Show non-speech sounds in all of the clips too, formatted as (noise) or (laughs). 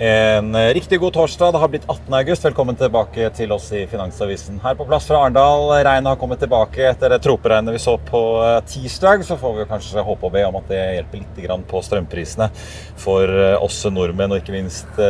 En eh, riktig god torsdag. Det har blitt 18. august. Velkommen tilbake til oss i Finansavisen. Her på plass fra Arendal. Regnet har kommet tilbake etter det troperegnet vi så på eh, tirsdag. Så får vi kanskje håpe og be om at det hjelper litt på strømprisene for eh, oss nordmenn, og ikke minst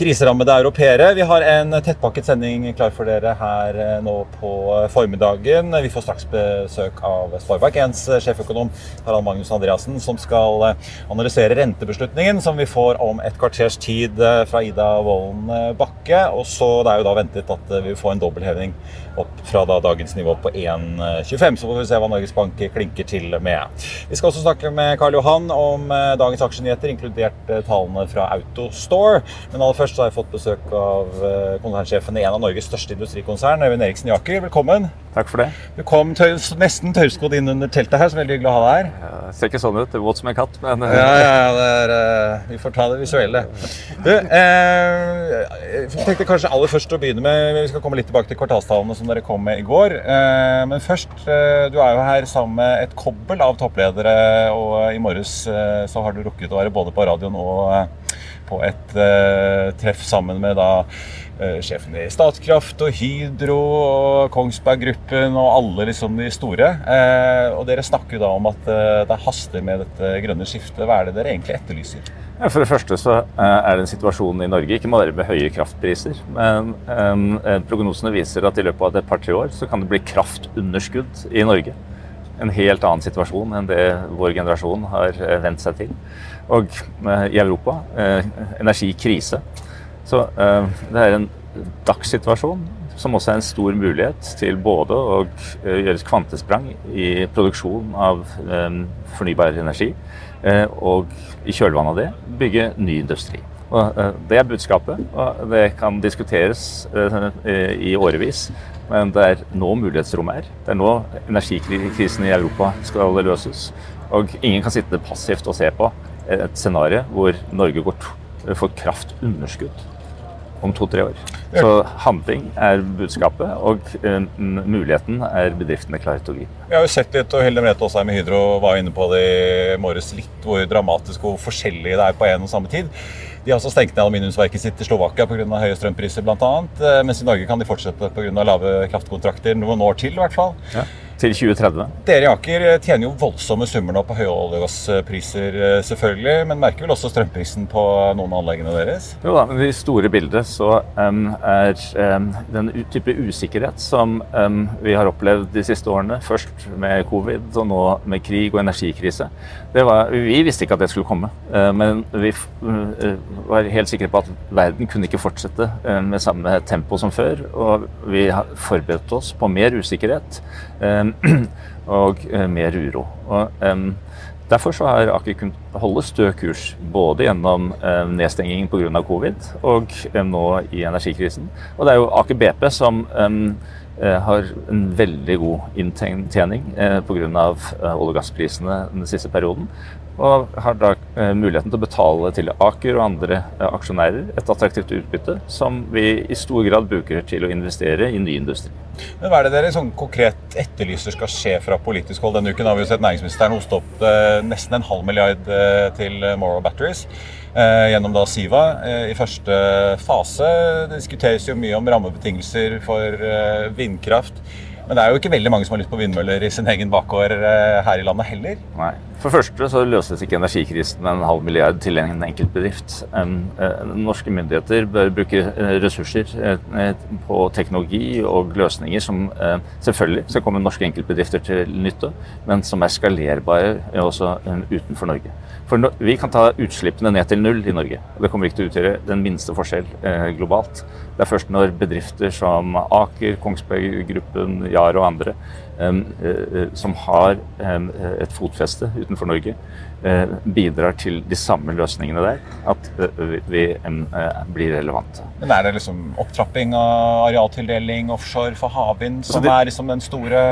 kriserammede europeere. Vi har en tettpakket sending klar for dere her nå på formiddagen. Vi får straks besøk av Sparebank 1s sjeføkonom Harald Magnus Andreassen, som skal analysere rentebeslutningen som vi får om et kvarters tid tid eh, fra Ida Wolden eh, Bakke. Og så Det er jo da ventet at eh, vi får en dobbeltheving opp fra da dagens nivå på 1,25. Så får vi se hva Norges Bank klinker til med. Vi skal også snakke med Karl Johan om dagens aksjenyheter, inkludert tallene fra Autostore. Men aller først har jeg fått besøk av konsernsjefen i en av Norges største industrikonsern, Øyvind Eriksen Jaker. Velkommen. Takk for det. Du kom tøys, nesten tørrskodd inn under teltet her, så veldig hyggelig å ha deg her. Ja, ser ikke sånn ut. Det er våt som en katt, men Ja, ja, (laughs) er, vi får ta det visuelle. Du, eh, jeg tenkte kanskje aller først å begynne med Vi skal komme litt tilbake til kvartalstallene som dere kom med i går. Eh, men først, eh, du er jo her sammen med et kobbel av toppledere, og i morges eh, så har du rukket å være både på radioen og eh, på et uh, treff sammen med da sjefen i Statkraft og Hydro og Kongsberg Gruppen og alle liksom de store. og dere snakker da om at det haster med dette grønne skiftet. Hva er det dere egentlig etterlyser? For det første så er det en situasjon i Norge, ikke bare med høye kraftpriser, men um, prognosene viser at i løpet av et par-tre år så kan det bli kraftunderskudd i Norge. En helt annen situasjon enn det vår generasjon har vent seg til. Og uh, i Europa uh, energikrise. Så uh, det er en dagssituasjon som også er en stor mulighet til både å gjøre et kvantesprang i produksjon av fornybar energi Eh, og i kjølvannet av det bygge ny industri. Og eh, Det er budskapet, og det kan diskuteres eh, i årevis. Men det er nå mulighetsrommet er. Det er nå energikrisen i Europa skal løses. Og ingen kan sitte passivt og se på et scenario hvor Norge går får kraftunderskudd om to-tre år. Så handling er budskapet, og um, muligheten er bedriftene klare til å gripe. Vi har jo sett litt, og Hilde Merete Aasheim med Hydro var inne på det i morges, litt hvor dramatisk og forskjellig det er på en og samme tid. De har også stengt ned aluminiumsverket sitt i Slovakia pga. høye strømpriser bl.a. Eh, mens i Norge kan de fortsette pga. lave kraftkontrakter noen år til. i hvert fall. Ja til 2030. Dere i Aker tjener jo voldsomme summer nå på høye olje- og gasspriser, eh, selvfølgelig. Men merker vel også strømprisen på noen av anleggene deres? Jo da, men i store bildet så um, er um, den type usikkerhet som um, vi har opplevd de siste årene, først med covid og nå med krig og energikrise, var, vi visste ikke at det skulle komme. Uh, men vi uh, var helt sikre på at verden kunne ikke fortsette uh, med samme tempo som før. Og vi forberedte oss på mer usikkerhet. Um, (clears throat) og eh, mer uro. Og, derfor så har Aker kunnet holde stø kurs både gjennom um, nedstenging pga. covid og nå i energikrisen. Og det er jo Aker BP som har en veldig god inntjening eh, pga. Olje- og gassprisene den siste perioden. Og har da eh, muligheten til å betale til Aker og andre eh, aksjonærer et attraktivt utbytte, som vi i stor grad bruker til å investere i ny industri. Men Hva er det dere sånn konkret etterlyser skal skje fra politisk hold? Denne uken har vi jo sett næringsministeren hoste opp eh, nesten en halv milliard til Morrow Batteries. Gjennom da Siva i første fase. Diskuteres jo mye om rammebetingelser for vindkraft. Men det er jo ikke veldig mange som har lyst på vindmøller i sin egen bakgård her i landet heller. Nei, For det første så løses ikke energikrisen med en halv milliard til en enkeltbedrift. Norske myndigheter bør bruke ressurser på teknologi og løsninger som selvfølgelig skal komme norske enkeltbedrifter til nytte, men som er skalerbare også utenfor Norge. For vi kan ta utslippene ned til null i Norge. og Det kommer ikke til å utgjøre den minste forskjell globalt. Det er først når bedrifter som Aker, Kongsberg Gruppen, Yar og andre som har et fotfeste utenfor Norge, bidrar til de samme løsningene der, at vi blir relevante. Men Er det liksom opptrapping av arealtildeling offshore for havvind som det, er liksom den store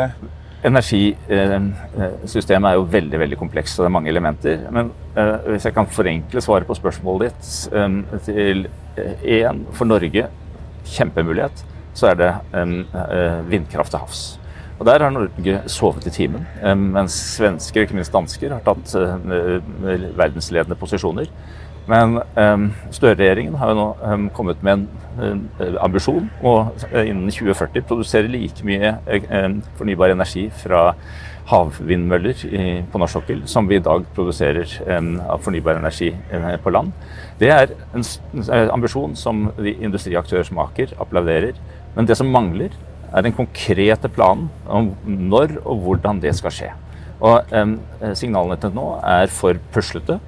Energisystemet er jo veldig veldig komplekst, og det er mange elementer. Men hvis jeg kan forenkle svaret på spørsmålet ditt til én for Norge, kjempemulighet, så er det vindkraft til havs. Og Der har Norge sovet i timen, mens svensker, ikke minst dansker, har tatt eh, verdensledende posisjoner. Men Støre-regjeringen har jo nå kommet med en ambisjon å eh, innen 2040 produsere like mye fornybar energi fra havvindmøller på norsk sokkel som vi i dag produserer av fornybar energi eh, på land. Det er en ambisjon som de industriaktører som Aker applauderer. Men det som mangler, er den konkrete planen om når og hvordan det skal skje. Og um, Signalene til nå er for puslete.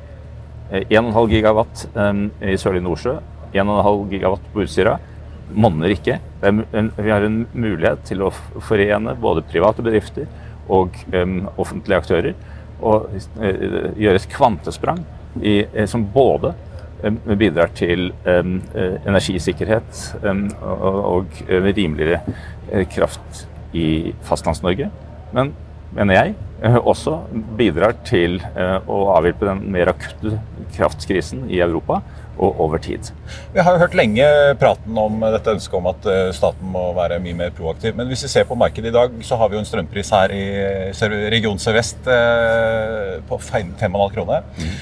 1,5 gigawatt um, i Sørlige Nordsjø, 1,5 gigawatt på Utsira monner ikke. Vi har en mulighet til å forene både private bedrifter og offentlige aktører. Og uh, gjøre et kvantesprang i, som både bidrar til energisikkerhet og, rimeligere Eh, kraft i Fastlands-Norge. Men, mener jeg, eh, også bidrar til eh, å avhjelpe den mer akutte kraftkrisen i Europa og over tid. Vi har jo hørt lenge praten om dette ønsket om at staten må være mye mer proaktiv. Men hvis vi ser på markedet i dag, så har vi jo en strømpris her i region Sør-Vest på 5,5 kroner. Mm.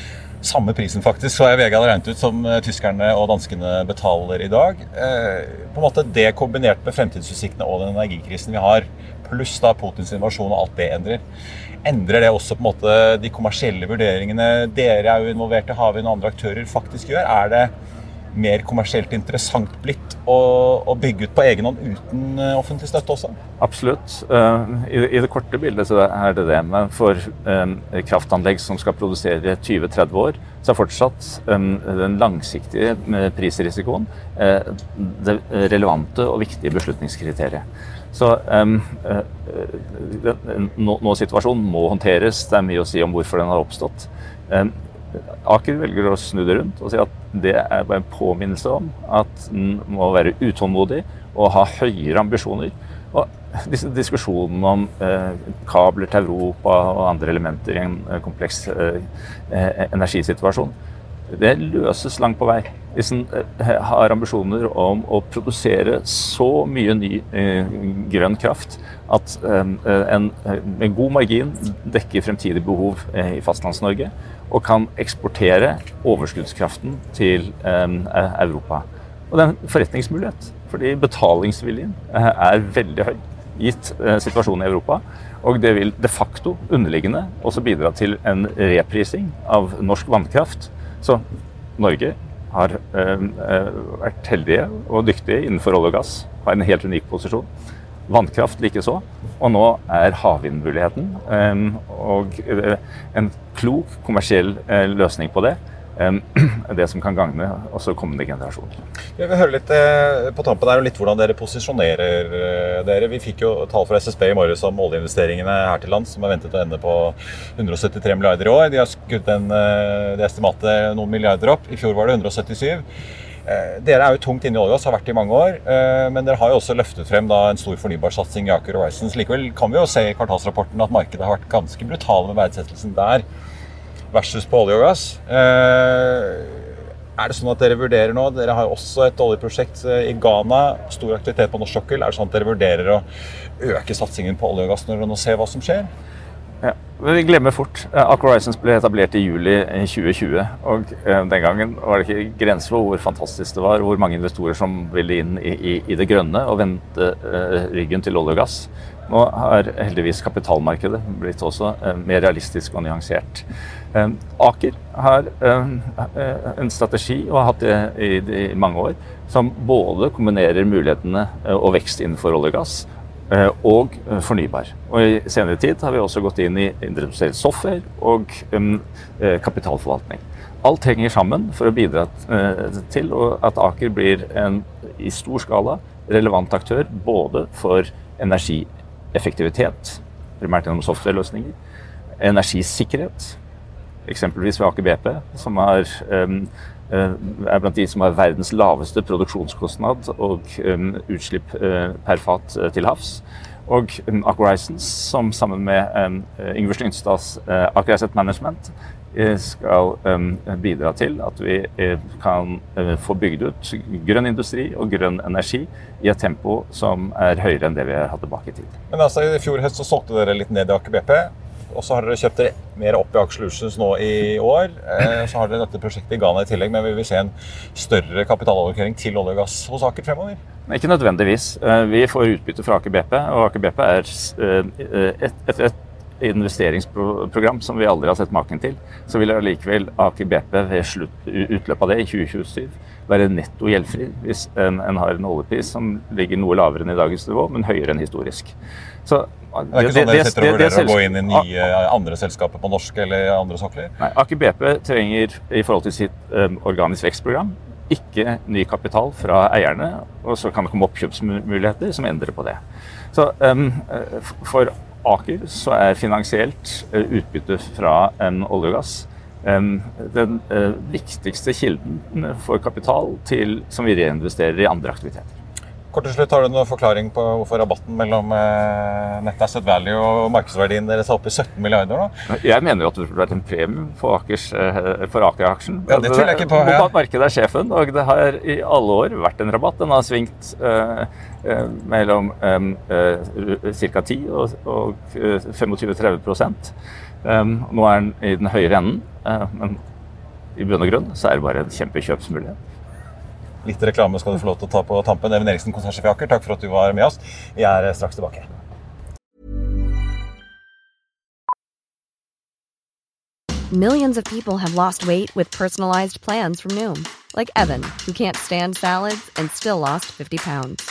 Samme prisen faktisk, så jeg VG hadde regnet ut, som eh, tyskerne og danskene betaler i dag. Eh, på en måte Det kombinert med fremtidsutsiktene og den energikrisen vi har, pluss da Putins invasjon og alt det endrer, endrer det også på en måte de kommersielle vurderingene dere er jo involvert i, Havvind og andre aktører faktisk gjør? Er det mer kommersielt interessant blitt å, bygge ut på egen hånd uten eh, offentlig støtte også? Absolutt. Eh, I, det korte bildet så er det det. Men for um, kraftanlegg som skal produsere 20-30 år, så er fortsatt den langsiktige prisrisikoen det relevante og viktige beslutningskriteriet. Så um, uh, nå, nå situasjonen må håndteres. Det er mye å si om hvorfor den har oppstått. Um, Aker velger å snu det rundt og si at det er bare en påminnelse om at en må være utålmodig og ha høyere ambisjoner. Og disse diskusjonene om eh, kabler til Europa og andre elementer i en eh, kompleks eh, eh, energisituasjon, det løses langt på vei. Hvis en eh, har ambisjoner om å produsere så mye ny eh, grønn kraft at en, med god margin dekker fremtidig behov i Fastlands-Norge, og kan eksportere overskuddskraften til Europa. Og det er en forretningsmulighet, fordi betalingsviljen eh, er veldig høy gitt eh, situasjonen i Europa. Og det vil de facto underliggende også bidra til en reprising av norsk vannkraft. Så Norge har vært heldige og dyktige innenfor olje og gass, har en helt unik posisjon. Vannkraft likeså. Og nå er havvindmuligheten og eh, en klok kommersiell eh, løsning på det (clears throat) det som kan gagne også kommende generasjoner. Vi vil høre litt eh, på tampen der, litt hvordan dere posisjonerer dere. Vi fikk jo tall fra SSB i morges om oljeinvesteringene her til lands, som er ventet å ende på 173 milliarder i år. De har skutt det estimatet noen milliarder opp. I fjor var det 177. Eh, dere er jo tungt inne i olje har vært i mange år. Eh, men dere har jo også løftet frem en stor fornybarsatsing i Aker Horizons. Likevel kan vi jo se i kvartalsrapporten at markedet har vært ganske brutale med verdsettelsen der versus på olje og gass. Eh, er det sånn at dere vurderer nå Dere har jo også et oljeprosjekt i Ghana. Stor aktivitet på norsk sokkel. Er det sånn at dere vurderer å øke satsingen på olje og gass når dere nå ser hva som skjer? Ja, men Vi glemmer fort. Aqua Horizons ble etablert i juli 2020. og Den gangen var det ikke grenser for hvor fantastisk det var, hvor mange investorer som ville inn i, i, i det grønne og vendte ryggen til olje og gass. Nå har heldigvis kapitalmarkedet blitt også mer realistisk og nyansert. Aker har en strategi, og har hatt det i, i mange år, som både kombinerer mulighetene og vekst innenfor olje og gass, Eh, og eh, fornybar. Og I senere tid har vi også gått inn i industriell software og um, kapitalforvaltning. Alt henger sammen for å bidra til at Aker blir en i stor skala relevant aktør både for energieffektivitet, primært gjennom softwareløsninger, energisikkerhet, eksempelvis ved Aker BP, som er, Eh, er blant de som har verdens laveste produksjonskostnad og utslipp uh, per fat uh, til havs. Og Aker Horizons, som sammen med Ingvar Slyngstads Aker Asset Management skal bidra til at vi kan få bygd ut grønn industri og grønn energi i et tempo som er høyere enn det vi har hatt tilbake i tid. Men altså, I fjor høst så solgte dere litt ned i Aker BP. Og så har dere kjøpt dere mer opp i Aker Solutions nå i år. Eh, så har dere dette prosjektet i Ghana i tillegg, men vi vil se en større kapitalallokering til olje og gass hos Aker fremover? Ikke nødvendigvis. Eh, vi får utbytte fra Aker BP, og Aker BP er eh, et, et, et investeringsprogram som vi aldri har sett maken til, så vil allikevel Aker BP ved slutt, utløpet av det i 2027 være netto gjeldfri hvis en, en, har en oljepris som ligger noe lavere enn i dagens nivå, men høyere enn historisk. Så det er ikke sånn dere sitter og vurderer å gå inn i nye andre selskaper på norske eller andre sokler? Nei, Aker BP trenger i forhold til sitt um, organisk vekstprogram ikke ny kapital fra eierne. Og så kan det komme oppkjøpsmuligheter som endrer på det. Så um, for Aker så er finansielt uh, utbytte fra en olje og gass um, den viktigste kilden for kapital til, som vi reinvesterer i andre aktiviteter. Kort til slutt, Har du noen forklaring på hvorfor rabatten mellom nettasset net asset value og markedsverdien deres er oppe i 17 milliarder nå? Jeg mener jo at det burde vært en premium for, eh, Aker-aksjen. Ja, det tviler jeg ikke på. Ja. Markedet er sjefen, og det har i alle år vært en rabatt. Den har svingt eh, eh mellom eh, ca. 10 og, og 25-30 um, Nå er den i den høyere enden, eh, men i bunn og grunn så er det bare en kjempekjøpsmulighet. Litt reklame skal du få lov til å ta på tampen. Even Eriksen, konsernsjef i Aker, takk for at du var med oss. Vi er straks tilbake. Millions of people have lost weight with personalized plans from Noom. Like Evan, who can't stand salads and still lost 50 pounds.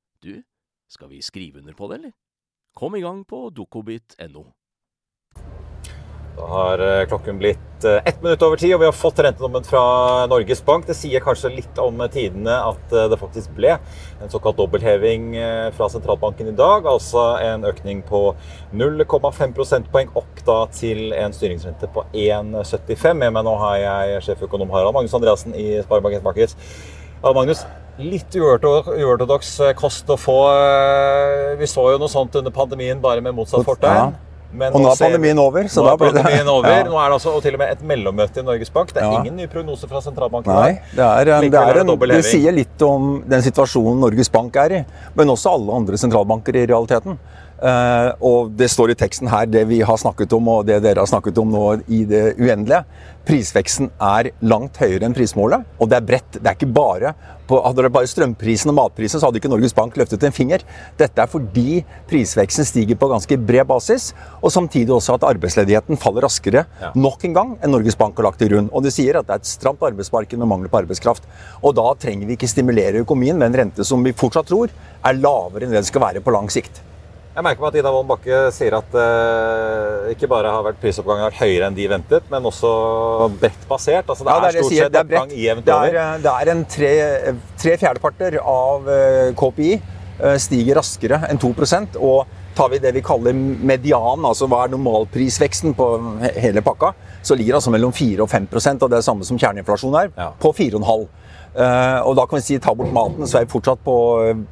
du, skal vi skrive under på det, eller? Kom i gang på dokobit.no. Da har eh, klokken blitt eh, ett minutt over tid, og vi har fått rentedommen fra Norges Bank. Det sier kanskje litt om tidene at eh, det faktisk ble en såkalt dobbeltheving fra sentralbanken i dag. Altså en økning på 0,5 prosentpoeng opp da til en styringsrente på 1,75. Med meg nå har jeg sjeføkonom Harald Magnus Andreassen i Sparebanken Markets. Magnus, litt uortodoks kost å få. Vi så jo noe sånt under pandemien, bare med motsatt fortegn. Men Og nå er pandemien over, så nå er pandemien over. Ja. Nå er det altså og til og med et mellommøte i Norges Bank. Det er Ja. ingen ny prognose fra sentralbanken. Nei, det, er, det, er en, det sier litt om den situasjonen Norges Bank er i, men også alle andre sentralbanker i realiteten. Eh, og det står i teksten her det vi har snakket om, og det dere har snakket om nå i det uendelige. Prisveksten er langt høyere enn prismålet, og det er bredt. Det er ikke bare på, Hadde det bare strømprisen og matprisen, så hadde ikke Norges Bank løftet en finger. Dette er fordi prisveksten stiger på ganske bred basis, og samtidig også at arbeidsledigheten faller raskere nok en gang enn Norges Bank har lagt til grunn. Og det sier at det er et stramt arbeidsmarked med mangel på arbeidskraft. Og da trenger vi ikke stimulere økonomien med en rente som vi fortsatt tror er lavere enn det det skal være på lang sikt. Jeg merker meg at Ida Wolden Bakke sier at eh, ikke bare har vært prisoppgangen vært høyere enn de ventet, men også bredt basert. Altså det Ja, er det jeg stort sett det er oppgang jevnt Det er, over. eh, det er en tre, tre fjerdeparter av eh, KPI eh, stiger raskere enn 2% og tar vi det vi kaller median, altså hva er normalprisveksten på hele pakka, så ligger det altså mellom 4 og 5% og det er samme som kjerneinflasjon er, Ja. på 4,5. Uh, og da kan vi si ta bort maten, så er vi fortsatt på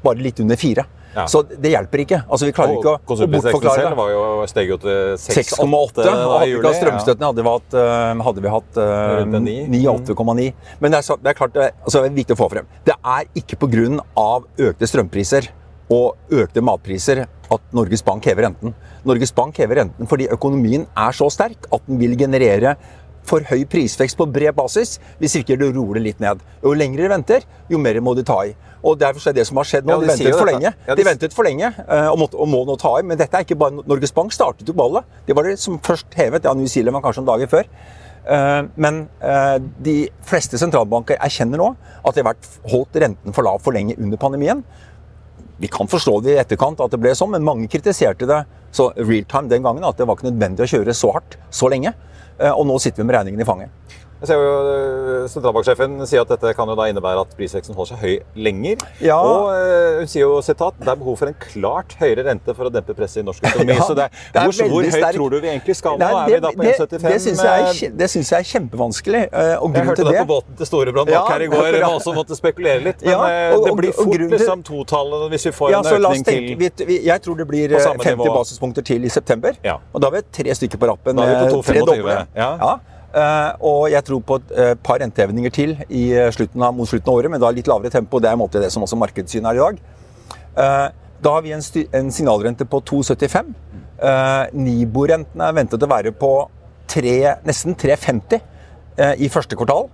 bare litt under 4. Ja. Så det hjelper ikke. Altså Vi klarer ikke å, å bortforklare selv var jo, steg jo til 6,8. 6,8 da hadde i juli. strømstøtten, hadde vi hatt, øh, hadde vi hatt uh, ni. 9-8,9. Men det er, så- det er klart, det, altså, det er viktig å få frem. Det er ikke pga. økte strømpriser og økte matpriser at Norges Bank hever renten. Norges Bank hever renten fordi økonomien er så sterk at den vil generere for høy prisvekst på bred basis hvis ikke det roer det litt ned. Jo lenger de venter, jo mer må de ta i. Og Derfor er det som har skjedd nå, Ja, de de ventet for dette. lenge. Ja, De de- ventet for lenge eh, og, må, og må nå ta i. Men dette er ikke bare Norges Bank startet jo ballet. Det var det som først hevet. Ja, New Zealand var kanskje noen dager før. Eh, Men eh, de fleste sentralbanker erkjenner nå at de har vært holdt renten for lav for lenge under pandemien. Vi kan forstå det i etterkant at det ble sånn, men mange kritiserte det så real time den gangen. At det var ikke nødvendig å kjøre så hardt så lenge. Eh, Og nå sitter vi med regningen i fanget. Jeg ser jo øh, Sentralbanksjefen sier at dette kan jo da innebære at prisveksten holder seg høy lenger. Ja. Og øh, hun sier jo sitat, det er behov for en klart høyere rente for å dempe presset i norsk økonomi. (laughs) Ja, så det, det er hvor, hvor høyt sterk- tror du vi egentlig skal nå? Er vi da på 1,75? det syns jeg, eh, det synes jeg er kjempevanskelig. eh, Og Jeg hørte det på båten til Storebrand Ja, bak her i går. Vi også måtte spekulere litt. Men Ja, eh, og- det blir fort liksom totallet hvis vi får Ja, en økning tenke, til vi, jeg tror det blir På eh, samme 50 nivå. basispunkter til i september. Ja. Og da har vi tre stykker på rappen. Da er vi på eh, tre 2,25, doble. ja. Eh, og jeg tror på et eh, par rentehevinger til eh, slutten av, mot slutten av året, men da litt lavere tempo. Det er i måte det som også markedssynet er i dag. Da har vi en, en signalrente på 2,75. Uh, Nibo-renten er ventet å være på 3, nesten 3,50 eh, i første kvartal.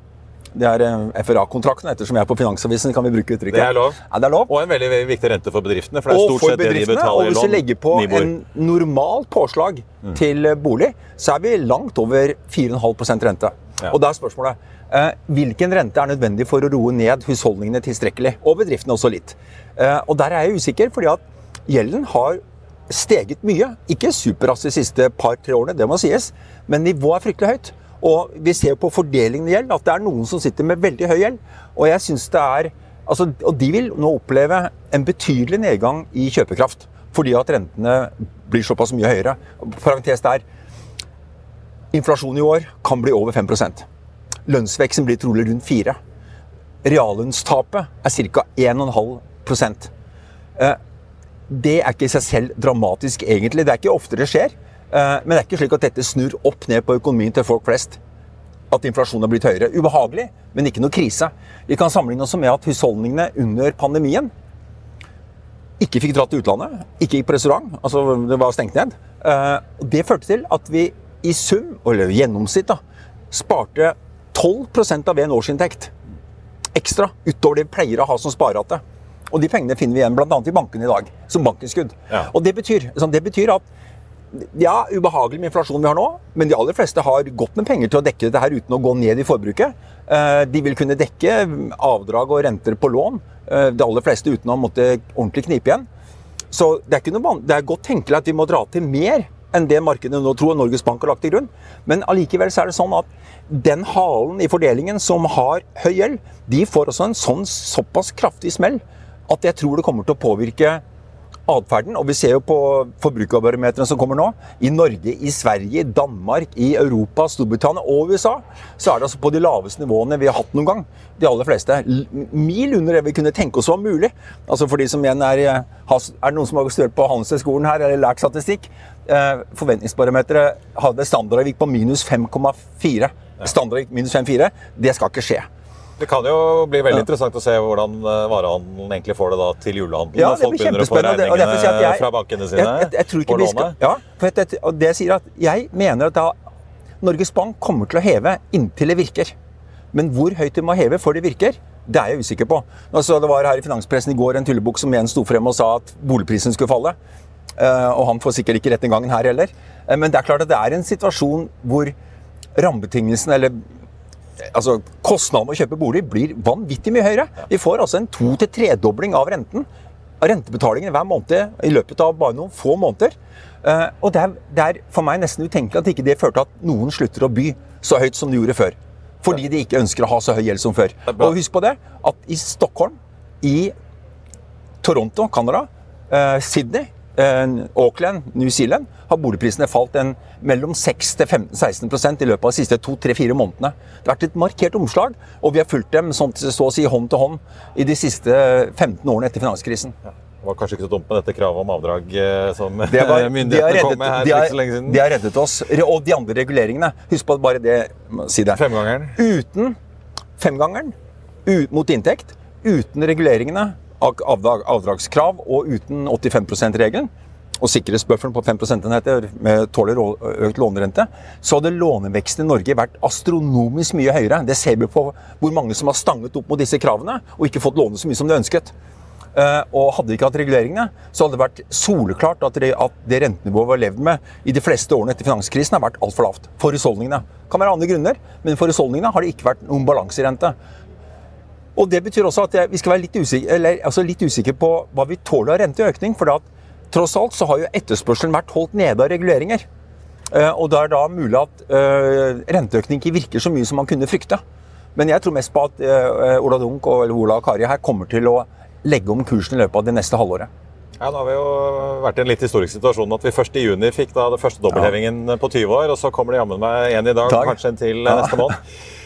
Det er eh, FRA-kontrakten. Ettersom jeg er på Finansavisen, kan vi bruke uttrykket. Det er lov. Ja, det er lov. Og en veldig, viktig rente for bedriftene, for det er stort sett det de betaler og hvis vi legger på Nibor. en normal påslag til eh, bolig, så er vi langt over 4,5% rente. Ja. Og da er spørsmålet eh, hvilken rente er nødvendig for å roe ned husholdningene tilstrekkelig, og bedriftene også litt. Eh, og der er jeg usikker, fordi at gjelden har steget mye. Ikke superraskt de siste par-tre årene, det må sies, men nivået er fryktelig høyt. Og vi ser på fordelingen i gjeld at det er noen som sitter med veldig høy gjeld. Og jeg synes det er altså, Og de vil nå oppleve en betydelig nedgang i kjøpekraft. Fordi at rentene blir såpass mye høyere. Parentes der. Inflasjon i år kan bli over 5% Lønnsveksten blir trolig rundt 4 Reallønnstapet er ca. 1,5 Eh, Det er ikke i seg selv dramatisk, egentlig. Det er ikke ofte det skjer. Eh, Men det er ikke slik at dette snur opp ned på økonomien til folk flest. At inflasjonen har blitt høyere. Ubehagelig, men ikke noe krise. Vi kan sammenligne oss med at husholdningene under pandemien ikke fikk dra til utlandet, ikke gikk på restaurant, altså det var stengt ned. Eh, Det førte til at vi i sum, eller gjennomsnitt, da, sparte 12% av en årsinntekt ekstra utover det vi pleier å ha som sparerate. Og de pengene finner vi igjen bl.a. i bankene i dag, som bankinnskudd. Ja. Og det betyr, sånn, det betyr at ja, ubehagelig med inflasjonen vi har nå, men de aller fleste har godt med penger til å dekke dette her uten å gå ned i forbruket. Eh, De vil kunne dekke avdrag og renter på lån, eh, de aller fleste uten å måtte ordentlig knipe igjen. Så det er, noe, det er godt tenkelig at vi må dra til mer enn det markedet nå tror Norges Bank har lagt til grunn. Men allikevel så er det sånn at den halen i fordelingen som har høy gjeld, de får også en sånn såpass kraftig smell at jeg tror det kommer til å påvirke atferden, og vi ser jo på forbrukerbarometrene som kommer nå, i Norge, i Sverige, i Danmark, i Europa, Storbritannia og USA, så er det altså på de laveste nivåene vi har hatt noen gang. De aller fleste. Mil under det vi kunne tenke oss var mulig. Altså for de som igjen er eh, Er det noen som har studert på Handelshøyskolen her, eller lært statistikk? Eh, Forventningsbarometeret hadde standardavvik på minus 5,4. Standardavvik minus 5,4. Det skal ikke skje. Det kan jo bli veldig interessant å se hvordan eh, varehandelen egentlig får det da til julehandelen. Ja, det folk blir å kjempespennende. og derfor sier jeg at jeg- fra bankene sine. Jeg, jeg, jeg tror ikke vi skal, ja, for det, og det sier at jeg mener at da Norges Bank kommer til å heve inntil det virker. Men hvor høyt de må heve før det virker, det er jeg usikker på. Altså, det var her i finanspressen i går en tullebukk som igjen sto frem og sa at boligprisen skulle falle. Uh, og han får sikkert ikke rett den gangen her heller. Uh, men det er klart at det er en situasjon hvor rammebetingelsene, eller altså kostnaden med å kjøpe bolig blir vanvittig mye høyere. Vi får altså en to- til tredobling av renten. Av rentebetalingen hver måned i løpet av bare noen få måneder. Eh, og det er, det er for meg nesten utenkelig at ikke det førte til at noen slutter å by så høyt som de gjorde før. Fordi de ikke ønsker å ha så høy gjeld som før. Og husk på det, at i Stockholm, i Toronto, Canada, eh, Sydney, Auckland, New Zealand, har boligprisene falt en mellom 6-15-16% i løpet av de siste to-tre-fire månedene. Det har vært et markert omslag, og vi har fulgt dem sånn, så å si hånd til hånd i de siste 15 årene etter finanskrisen. Det var kanskje ikke så dumt med dette kravet om avdrag eh, som var, (laughs) myndighetene reddet, kom med her de, for ikke så lenge siden. de har reddet oss. Og de andre reguleringene. Husk på bare det. Si det. Femgangeren. Uten femgangeren ut, mot inntekt, uten reguleringene avdragskrav og uten 85 %-regelen, og sikkerhetsbufferen på 5 prosentenheter med tåler rå- økt lånerente, så hadde låneveksten i Norge vært astronomisk mye høyere. Det ser vi på hvor mange som har stanget opp mot disse kravene og ikke fått låne så mye som de ønsket. Eh, og hadde vi ikke hatt reguleringene, så hadde det vært soleklart at det, rentenivået vi har levd med i de fleste årene etter finanskrisen, har vært altfor lavt. For husholdningene. Det kan være andre grunner, men for husholdningene har det ikke vært noen balanse i rente. Og Det betyr også at vi skal være litt usikre, eller, altså litt usikre på hva vi tåler av renteøkning. For at, tross alt så har jo etterspørselen vært holdt nede av reguleringer. Eh, og det er da mulig at eh, renteøkning ikke virker så mye som man kunne frykte. Men jeg tror mest på at eh, Ola Dunk og eller Ola Kari her kommer til å legge om kursen i løpet av det neste halvåret. Ja, Da har vi jo vært i en litt historisk situasjon at vi først i juni fikk da den første dobbelthevingen på 20 år, og så kommer det jammen meg en i dag, Dag. kanskje en til Ja. neste måned. (laughs)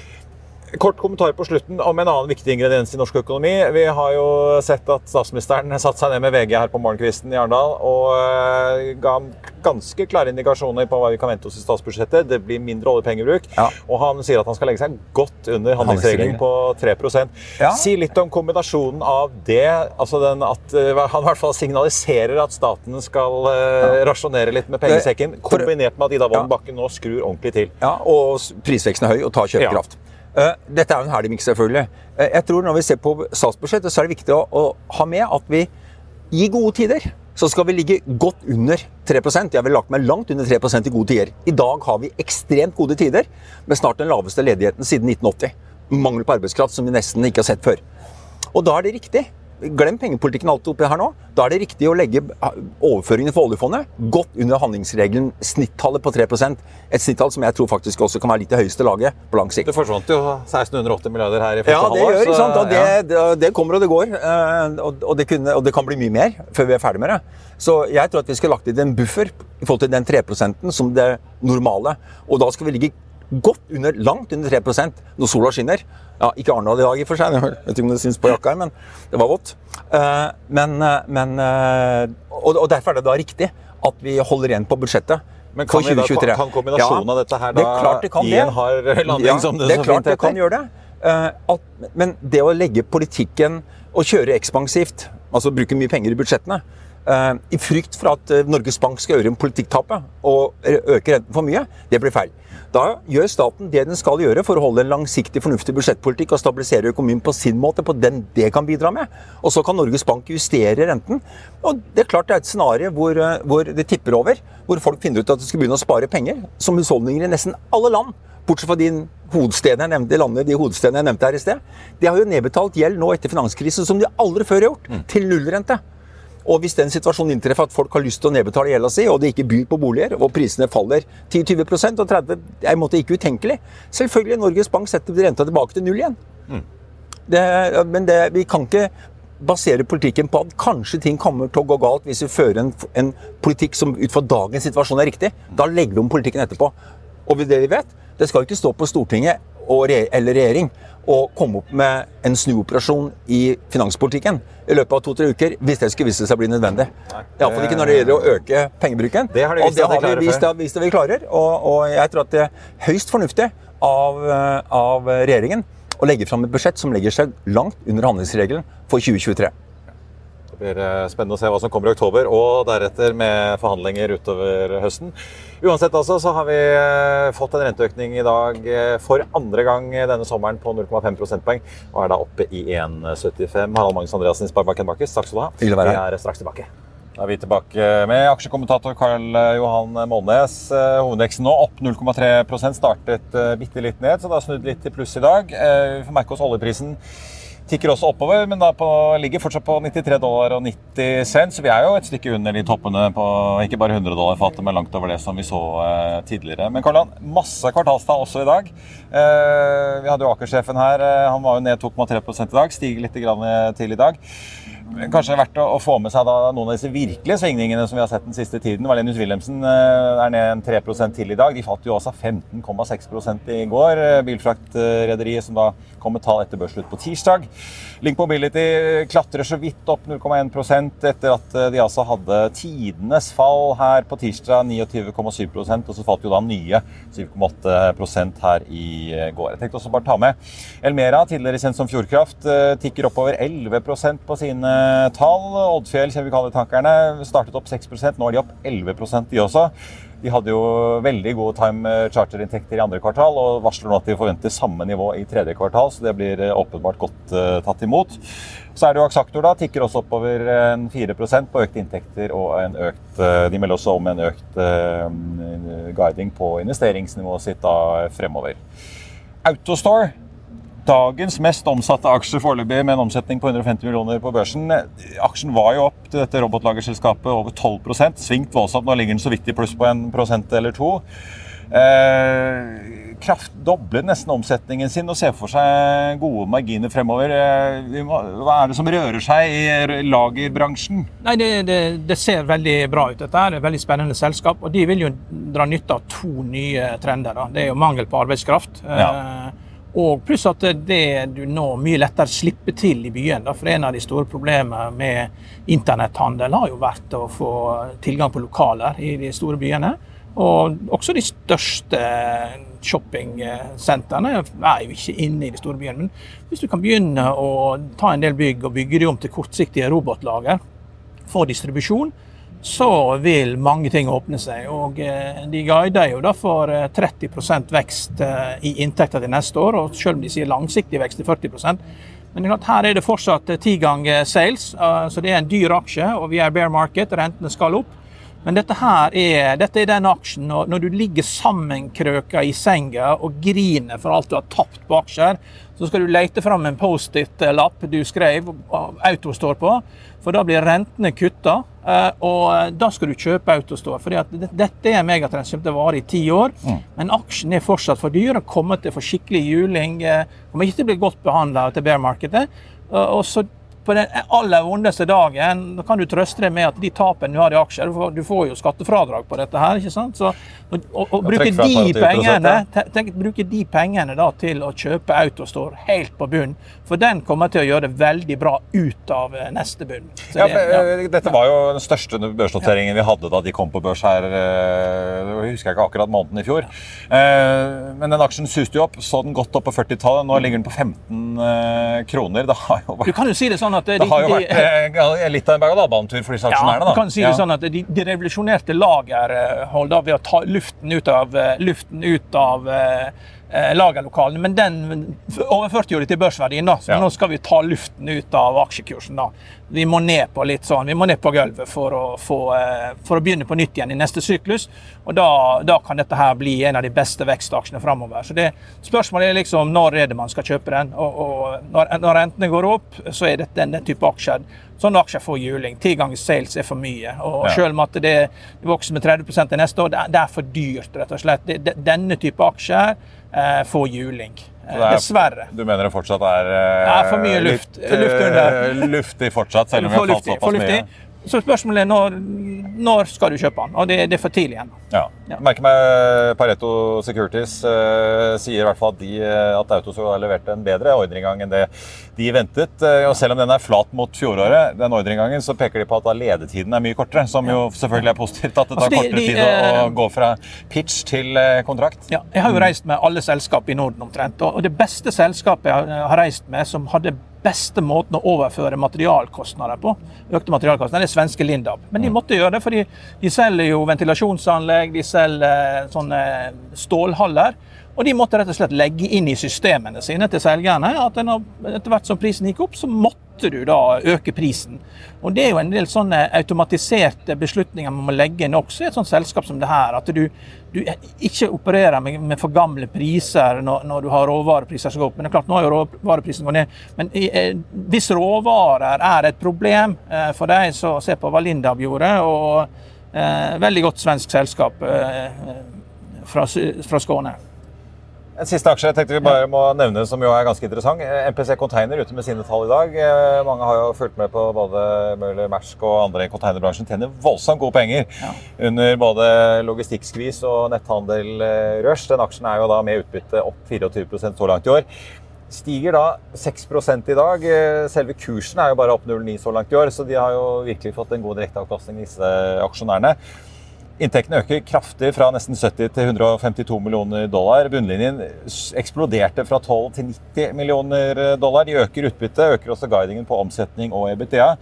Kort kommentar på slutten om en annen viktig ingrediens i norsk økonomi. Vi har jo sett at statsministeren satte seg ned med VG her på morgenkvisten i Arendal og eh, ga ganske klare indikasjoner på hva vi kan vente oss i statsbudsjettet. Det blir mindre oljepengebruk. Ja. Og han sier at han skal legge seg godt under handlingsregelen på 3 Ja. Si litt om kombinasjonen av det, altså den at eh, han i hvert fall signaliserer at staten skal ja. rasjonere litt med pengesekken, kombinert med at Ida Wolden Bakken nå skrur ordentlig til. Ja, og prisveksten er høy og tar kjøpekraft. Eh, Dette er jo en herlig miks, selvfølgelig. Eh, Jeg tror Når vi ser på statsbudsjettet, så er det viktig å, å ha med at vi i gode tider så skal vi ligge godt under 3% Jeg ville lagt meg langt under 3% i gode tider. I dag har vi ekstremt gode tider, med snart den laveste ledigheten siden 1980. Mangel på arbeidskraft som vi nesten ikke har sett før. Og da er det riktig. Glem pengepolitikken alt oppi her nå. Da er det riktig å legge overføringene for oljefondet godt under handlingsregelen, snittallet på 3% Et snittall som jeg tror faktisk også kan være litt i høyeste laget på lang sikt. Det forsvant jo 1680 milliarder her i første halvår. Ja, det halvår. gjør, ikke sant? Og det, ja. det, kommer og det går. eh, Og, og, det kunne, og det kan bli mye mer før vi er ferdig med det. Så jeg tror at vi skal lagt inn en buffer i forhold til den 3% som det normale. Og da skal vi ligge godt under, langt under 3% når sola skinner. Ja, Ikke Arendal i dag, i og for seg. Jeg vet ikke om det syns på jakka men det var vått. Eh, Men, eh, men eh, og, derfor er det da riktig at vi holder igjen på budsjettet. Men kan, da, kan kombinasjonen Ja, av dette her det da er klart det kan gi det. en hard landing, Ja, som det, det er klart det kan gjøre det. Alt, men det å legge politikken og kjøre ekspansivt, altså bruke mye penger i budsjettene, i frykt for at eh, Norges Bank skal gjøre en politikktappe og øke renten for mye, det blir feil. Da gjør staten det den skal gjøre for å holde en langsiktig, fornuftig budsjettpolitikk og stabilisere økonomien på sin måte, på den det kan bidra med. Og så kan Norges Bank justere renten. Og det er klart det er et scenario hvor, eh, hvor det tipper over, hvor folk finner ut at de skal begynne å spare penger, som husholdninger i nesten alle land. Bortsett fra de hovedstedene jeg nevnte, de landene, de hovedstedene jeg nevnte her i sted. De har jo nedbetalt gjeld nå etter finanskrisen som de aldri før har gjort, til nullrente. Og hvis den situasjonen inntreffer at folk har lyst til å nedbetale gjelda si, og det ikke byr på boliger, og prisene faller 10-20% og 30 er i en måte ikke utenkelig Selvfølgelig Norges Bank setter renta tilbake til null igjen. Det, men det, vi kan ikke basere politikken på at kanskje ting kommer til å gå galt hvis vi fører en, en politikk som ut fra dagens situasjon er riktig. Da legger vi om politikken etterpå. Og det vi vet, det skal ikke stå på Stortinget eller regjering å komme opp med en snuoperasjon i finanspolitikken i løpet av to-tre uker, hvis det skulle vise seg å bli nødvendig. Iallfall ikke når det gjelder å øke pengebruken. Det har de og det har vi vist, at, vist at vi klarer. Og, og jeg tror at det er høyst fornuftig av, eh, av regjeringen å legge fram et budsjett som legger seg langt under handlingsregelen for 2023. Det blir eh, spennende å se hva som kommer i oktober, og deretter med forhandlinger utover høsten. Uansett altså, så har vi eh, fått en renteøkning i dag eh, for andre gang denne sommeren på 0,5 prosentpoeng, og er da oppe i 1,75. Harald Magnus Andreassen i Sparebanken Markets, takk skal du ha. Hyggelig å være Vi er straks tilbake. Da er vi tilbake med aksjekommentator Karl Johan Målnes. Hovedveksten nå opp 0,3 startet bitte litt ned, så det har snudd litt til pluss i dag. Vi får merke oss oljeprisen tikker også oppover, men da på, ligger fortsatt på 93 dollar og 90 cent. Så vi er jo et stykke under de toppene på ikke bare 100 dollar fatet, men langt over det som vi så eh, tidligere. Men Karl-Han, masse kvartalstall også i dag. Eh, vi hadde jo Aker-sjefen her. eh, han var jo ned 2,3 i dag. Stiger litt eh, til i dag. Kanskje verdt å, å få med seg da noen av disse virkelige svingningene som vi har sett den siste tiden. Valenius Wilhelmsen eh, er ned en 3% til i dag. De falt jo også 15,6% i går. Eh, Bilfraktrederiet som da kom med tall etter børsslutt på tirsdag. Link Mobility klatrer så vidt opp 0,1% etter at eh, de altså hadde tidenes fall her på tirsdag, 29,7% og så falt jo da nye 7,8 her i går. Jeg tenkte også bare ta med Elmera, tidligere kjent som Fjordkraft, tikker oppover 11% på sine tall. Oddfjell, kjemikalietankerne, startet opp 6 nå er de opp 11% de også. De hadde jo veldig gode time charter-inntekter i andre kvartal og varsler nå at de forventer samme nivå i tredje kvartal, så det blir eh, åpenbart godt uh, tatt imot. Så er det jo Axactor, da. Tikker også oppover en 4% på økte inntekter og en økt uh, De melder også om en økt uh, guiding på investeringsnivået sitt da fremover. Autostore dagens mest omsatte aksje foreløpig, med en omsetning på 150 millioner på børsen. Aksjen var jo opp til dette robotlagerselskapet over 12 svingt voldsomt. Nå ligger den så vidt i pluss på en prosent eller to. Eh, kraft dobler nesten omsetningen sin og ser for seg gode marginer fremover. Eh, må, hva er det som rører seg i lagerbransjen? Nei, det, det, det ser veldig bra ut. dette. Er et veldig spennende selskap. Og de vil jo dra nytte av to nye trender. Da. Det er jo mangel på arbeidskraft. Eh, og pluss at det du nå mye lettere slipper til i byen. Da. For en av de store problemene med internetthandel har jo vært å få tilgang på lokaler i de store byene. Og også de største shoppingsentrene er jo ikke inne i de store byene. Men hvis du kan begynne å ta en del bygg og bygge de om til kortsiktige robotlager for distribusjon, så vil mange ting åpne seg. Og eh, de guider jo da for eh, 30 vekst eh, i inntekter til neste år, og selv om de sier langsiktig vekst til 40% Men det klart, her er det fortsatt ti ganger sales, eh, så det er en dyr aksje, og vi er bear market, rentene skal opp. Men dette her er, dette er den aksjen når, når du ligger sammenkrøka i senga og griner for alt du har tapt på aksjer, så skal du lete fram en Post-It-lapp du skrev og Auto står på, for da blir rentene kutta. Eh, Og da skal du kjøpe Autostore. For dette er en megatrend som kommer til å vare i ti år. Men aksjen er fortsatt for dyr. Den kommer til å få skikkelig juling. eh, Kommer ikke til å bli godt behandla til bear-markedet. Og så på den aller vondeste dagen da kan du trøste deg med at de tapene du har i aksjer Du får, du får jo skattefradrag på dette her. ikke sant? Så, og, og, og bruke de pengene tenk, bruke de pengene da til å kjøpe Autostore helt på bunn. For den kommer til å gjøre det veldig bra ut av eh, neste bunn. Så Ja, det- ja. eh, Dette var jo den største børsnoteringen vi hadde da de kom på børs her. eh, Jeg husker ikke akkurat måneden i fjor. Men den aksjen suste jo opp. Så den godt opp på 40-tallet. Nå ligger den på 15 eh, kroner. Det har jo Du kan jo si det sånn at de, det har jo vært eh, litt av en berg-og-dal-banetur for disse aksjonærene. Ja, da. kan si det sånn at de, de revolusjonerte lagerhold da, ved å ta luften ut av, eh, luften ut av eh, eh, lagerlokalene. Men den overførte jo det til børsverdien, da. Så Ja. nå skal vi ta luften ut av aksjekursen. da. Vi må ned på litt sånn, vi må ned på gulvet for å, få, eh, for å begynne på nytt igjen i neste syklus. Og da, da kan dette her bli en av de beste vekstaksjene framover. Så det, spørsmålet er liksom når er det man skal kjøpe den. Og, og når, når rentene går opp, så er dette den, den type aksjer. Sånne aksjer får juling. Ti ganger sales er for mye. Og Ja. selv om at det, det vokser med 30 til neste år, det er, det er for dyrt, rett og slett. Det, denne type aksjer eh, få juling. Eh, er- Dessverre. Du mener det fortsatt er eh, er for mye luft. Eh, Luft under. luftig fortsatt, selv om vi har falt såpass mye. Så spørsmålet er når, når skal du kjøpe den? Og det, det er for tidlig ennå. Ja. Ja. Merker meg Pareto Securities eh, sier i hvert fall at, de, at Autosol har levert en bedre ordreinngang enn det de ventet. Eh, og selv om den er flat mot fjoråret, den ordreinngangen, så peker de på at ledetiden er mye kortere. Som jo selvfølgelig er positivt. At det tar Altså, de- kortere de, tid å, å eh, gå fra pitch til eh, kontrakt. Ja, jeg har jo reist med alle selskap i Norden omtrent. Og det beste selskapet jeg har reist med som hadde beste måten å overføre materialkostnader på, økte materialkostnader, er svenske Lindab. Men de måtte gjøre det, for de selger jo ventilasjonsanlegg, de selger sånne stålhaller. Og de måtte rett og slett legge inn i systemene sine til selgerne at etter hvert som prisen gikk opp, så måtte du da øke prisen. Og det er jo en del sånne automatiserte beslutninger man må legge inn også i et sånt selskap som det her. At du, du ikke opererer med, med for gamle priser når, når du har råvarepriser som går opp. Men det er klart, nå har jo råvareprisen gått ned. Men eh, hvis råvarer er et problem eh, for deg, så se på hva Lindab gjorde. og eh, Veldig godt svensk selskap eh, eh, fra, fra Skåne. En siste aksje jeg tenkte vi bare må nevne som jo er ganske interessant. Eh, MPC Container ute med sine tall i dag. Eh, Mange har jo fulgt med på både Møller, Mersk og andre i containerbransjen. Tjener voldsomt gode penger under både logistikkskvis og netthandel-rush. Den aksjen er jo da med utbytte opp 24 så langt i år. Stiger da 6 i dag. Eh, Selve kursen er jo bare opp 0,9 så langt i år, så de har jo virkelig fått en god direkteavkastning, disse aksjonærene. Inntektene øker kraftig fra nesten 70 til 152 millioner dollar. Bunnlinjen eksploderte fra 12 til 90 millioner dollar. De øker utbyttet, øker også guidingen på omsetning og EBITDA.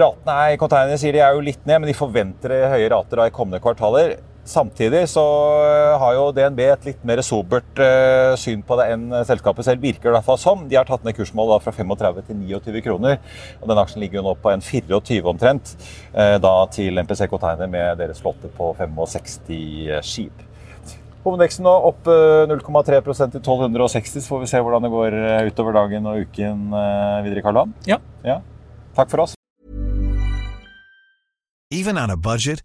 Ratene i containerne sier de er jo litt ned, men de forventer høye rater i kommende kvartaler. Samtidig så eh, har jo DNB et litt mer sobert eh, syn på det enn selskapet selv virker det i hvert fall som. De har tatt ned kursmålet fra 35 til 29 kroner. og Den aksjen ligger jo nå på en 24 omtrent, eh, da til MPC Container med deres flotte på 65 skip. Hovedveksten nå opp eh, 0,3% til 1260, så får vi se hvordan det går eh, utover dagen og uken eh, videre, Karl-Han. Ja. ja. Takk for oss. Even on a budget,